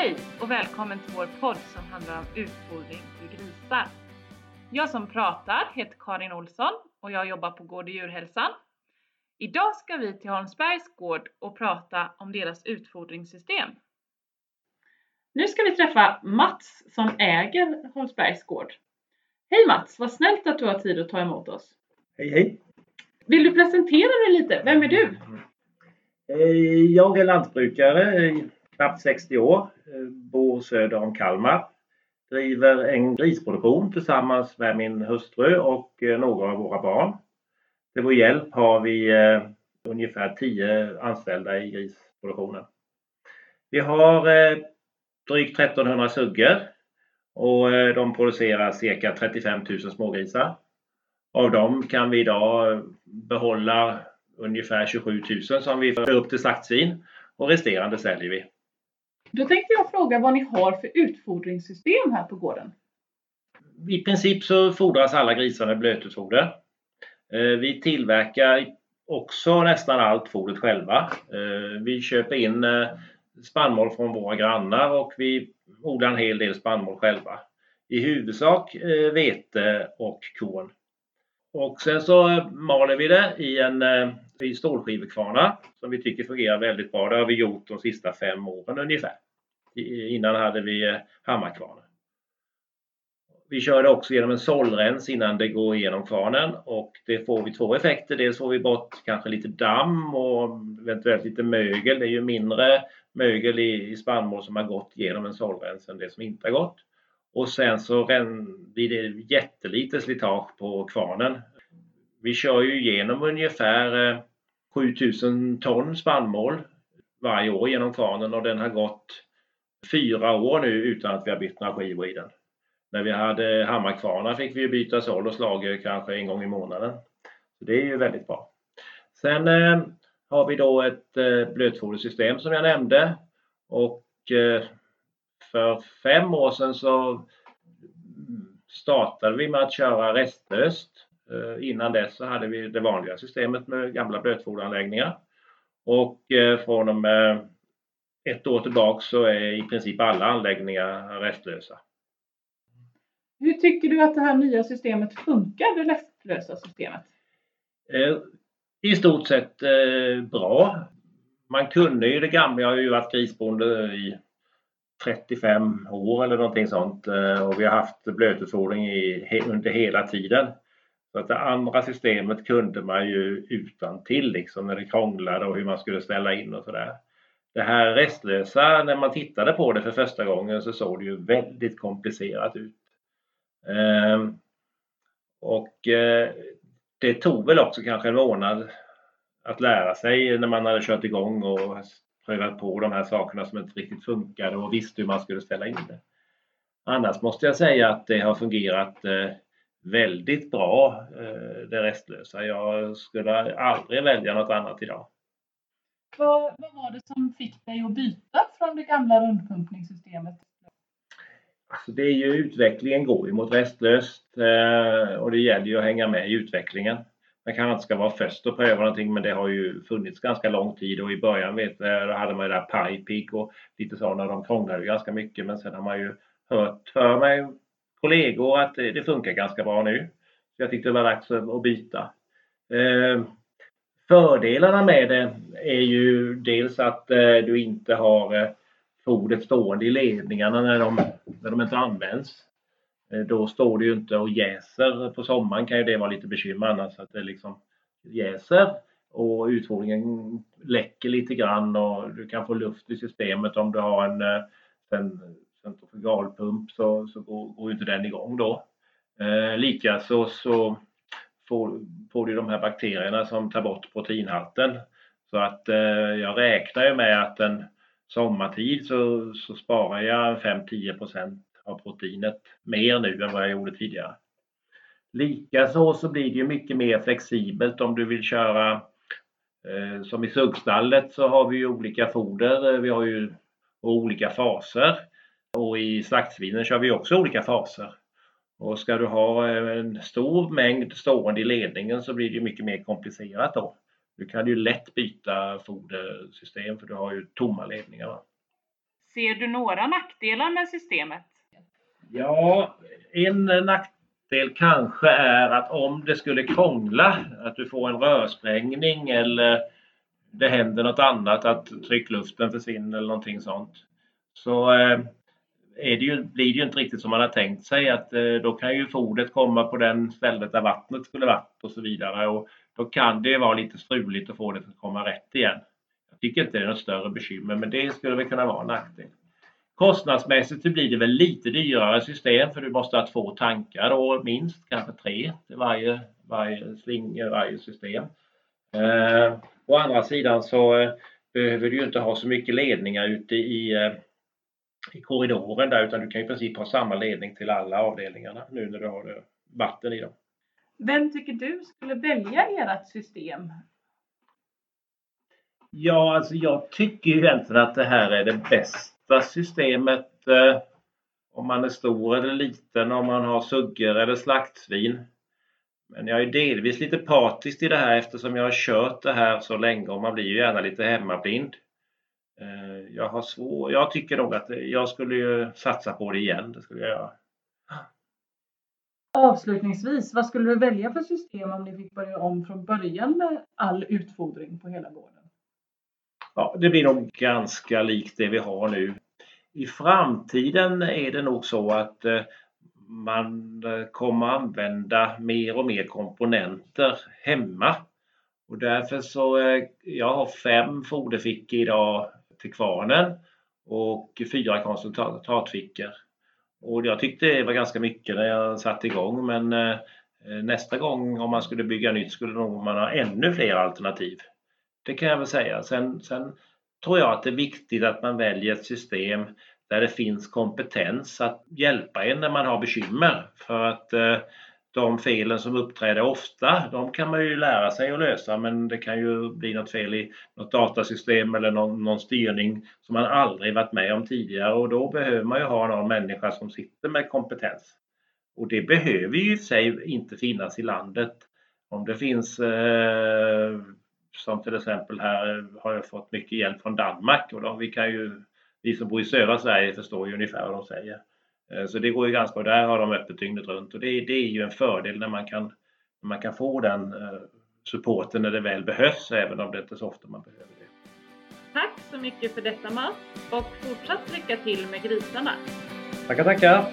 Hej och välkommen till vår podd som handlar om utfodring för grisar. Jag som pratar heter Karin Olsson och jag jobbar på Gård och djurhälsan. Idag ska vi till Holmsbergs gård och prata om deras utfodringssystem. Nu ska vi träffa Mats som äger Holmsbergs gård. Hej Mats, vad snällt att du har tid att ta emot oss. Hej hej! Vill du presentera dig lite? Vem är du? Eh, Jag är lantbrukare, knappt 60 år, eh, bor söder om Kalmar. Driver en grisproduktion tillsammans med min hustru och eh, några av våra barn. Till vår hjälp har vi eh, ungefär 10 anställda i grisproduktionen. Vi har drygt 1300 suggor och de producerar cirka 35 000 smågrisar. Av dem kan vi idag behålla ungefär 27 000 som vi för upp till slaktsvin och resterande säljer vi. Då tänkte jag fråga vad ni har för utfodringssystem här på gården. I princip så fodras alla grisar med blötutfoder. Eh, vi tillverkar också nästan allt fodret själva. Eh, vi köper in eh, spannmål från våra grannar och vi odlar en hel del spannmål själva. I huvudsak vete och korn. Och sen så maler vi det i en i stålskivekvarnar som vi tycker fungerar väldigt bra. Det har vi gjort de sista fem åren ungefär. Innan hade vi eh, hammarkvarnar. Vi kör det också genom en sållrens innan det går igenom kvarnen och det får vi två effekter. Dels får vi bort kanske lite damm och eventuellt lite mögel. Det är ju mindre mögel i, spannmål som har gått genom en sållrens än det som inte har gått. Och sen så blir det jättelite slitage på kvarnen. Vi kör ju igenom ungefär eh, 7000 ton spannmål varje år genom kvarnen och den har gått fyra år nu utan att vi har bytt några skivor i den. När vi hade hammarkvarnar fick vi byta såll och slager kanske en gång i månaden. Så Det är ju väldigt bra. Sen eh, har vi då ett eh, blötfodersystem som jag nämnde och eh, för fem år sedan så startade vi med att köra restlöst. Eh, innan dess så hade vi det vanliga systemet med gamla blötfoderanläggningar. Och eh, från och med ett år tillbaka så är i princip alla anläggningar restlösa. Hur tycker du att det här nya systemet funkar, det lästlösa systemet? Eh, I stort sett bra. Man kunde ju det gamla, jag har ju varit grisbonde i 35 år eller någonting sånt och vi har haft blötutfodring under hela tiden. Så att det andra systemet kunde man ju utan till liksom när det krånglade och hur man skulle ställa in och sådär. Det här restlösa, när man tittade på det för första gången så såg det ju väldigt komplicerat ut. Ehm, och eh, det tog väl också kanske en månad att lära sig när man hade kört igång och prövat på de här sakerna som inte riktigt funkade och visste hur man skulle ställa in det. Annars måste jag säga att det har fungerat eh, väldigt bra, eh, det restlösa. Jag skulle aldrig välja något annat idag. Vad, vad var det som fick dig att byta från det gamla rundpumpningssystemet? Alltså det är ju utvecklingen går ju mot restlöst eh, och det gäller ju att hänga med i utvecklingen. Man kanske inte ska vara först och pröva någonting men det har ju funnits ganska lång tid och i början vet jag, då hade man ju där Pipig och lite sådana, de krånglade ju ganska mycket men sen har man ju hört för mig kollegor att det, funkar ganska bra nu. Så jag tyckte det var dags att byta. Ehm, fördelarna med det är ju dels att eh, du inte har eh, fodret stående i ledningarna när de, när de inte används. Eh, då står det ju inte och jäser. På sommaren kan ju det vara lite bekymmer annars att det liksom jäser och utfodringen läcker lite grann och du kan få luft i systemet om du har en en centrifugalpump så, så går, går ju inte den igång då. Eh, Likaså så får, får du de här bakterierna som tar bort proteinhalten. Så att eh, jag räknar ju med att en sommartid så, så sparar jag 5-10% av proteinet mer nu än vad jag gjorde tidigare. Likaså så blir det ju mycket mer flexibelt om du vill köra eh, som i suggstallet så har vi ju olika foder, eh, vi har ju olika faser och i slaktsvinen kör vi också olika faser. Och ska du ha eh, en stor mängd stående i ledningen så blir det mycket mer komplicerat då. Du kan ju lätt byta fodersystem för du har ju tomma ledningar. Va? Ser du några nackdelar med systemet? Ja, en nackdel kanske är att om det skulle krångla, att du får en rörsprängning eller det händer något annat, att tryckluften försvinner eller någonting sånt. Så eh, är det ju, blir det ju inte riktigt som man har tänkt sig att eh, då kan ju fodret komma på den stället där vattnet skulle varit och så vidare och då kan det vara lite struligt att få det att komma rätt igen. Jag tycker inte det är något större bekymmer men det skulle väl kunna vara en nackdel. Kostnadsmässigt så blir det väl lite dyrare system för du måste ha två tankar då, minst kanske tre till varje, varje sling, eh, varje system. Eh, å andra sidan så eh, behöver du ju inte ha så mycket ledningar ute i, eh, i korridoren där utan du kan i princip ha samma ledning till alla avdelningarna nu när du har eh, vatten i dem. Vem tycker du skulle välja ert system? Ja, alltså jag tycker ju egentligen att det här är det bästa systemet eh, om man är stor eller liten, om man har suggor eller slaktsvin. Men jag är delvis lite partisk i det här eftersom jag har kört det här så länge och man blir ju gärna lite hemmablind. Eh, jag har svår, jag tycker nog att jag skulle ju satsa på det igen, det skulle jag göra. Avslutningsvis, vad skulle du välja för system om ni fick börja om från början med all utfodring på hela gården? Ja, det blir nog ganska likt det vi har nu. I framtiden är det nog så att eh, man eh, kommer använda mer och mer komponenter hemma. Och därför så, jag har fem foderfickor idag till kvarnen och fyra koncentratfickor. Och jag tyckte det var ganska mycket när jag satte igång men eh, nästa gång om man skulle bygga nytt skulle nog man ha ännu fler alternativ. Det kan jag väl säga. Sen, sen tror jag att det är viktigt att man väljer ett system där det finns kompetens att hjälpa en när man har bekymmer. För att eh, de felen som uppträder ofta, de kan man ju lära sig att lösa men det kan ju bli något fel i något datasystem eller någon, någon styrning som man aldrig varit med om tidigare och då behöver man ju ha någon människa som sitter med kompetens. Och det behöver ju i sig inte finnas i landet. Om det finns eh, som till exempel här har jag fått mycket hjälp från Danmark och då, vi kan ju vi som bor i södra Sverige förstår ju ungefär vad de säger. Eh, så det går ju ganska bra. Där har de öppet dygnet runt och det, det är ju en fördel när man kan, när man kan få den eh, supporten när det väl behövs, även om det inte är så ofta man behöver det. Tack så mycket för detta Mats och fortsatt lycka till med grisarna. Tackar, tackar!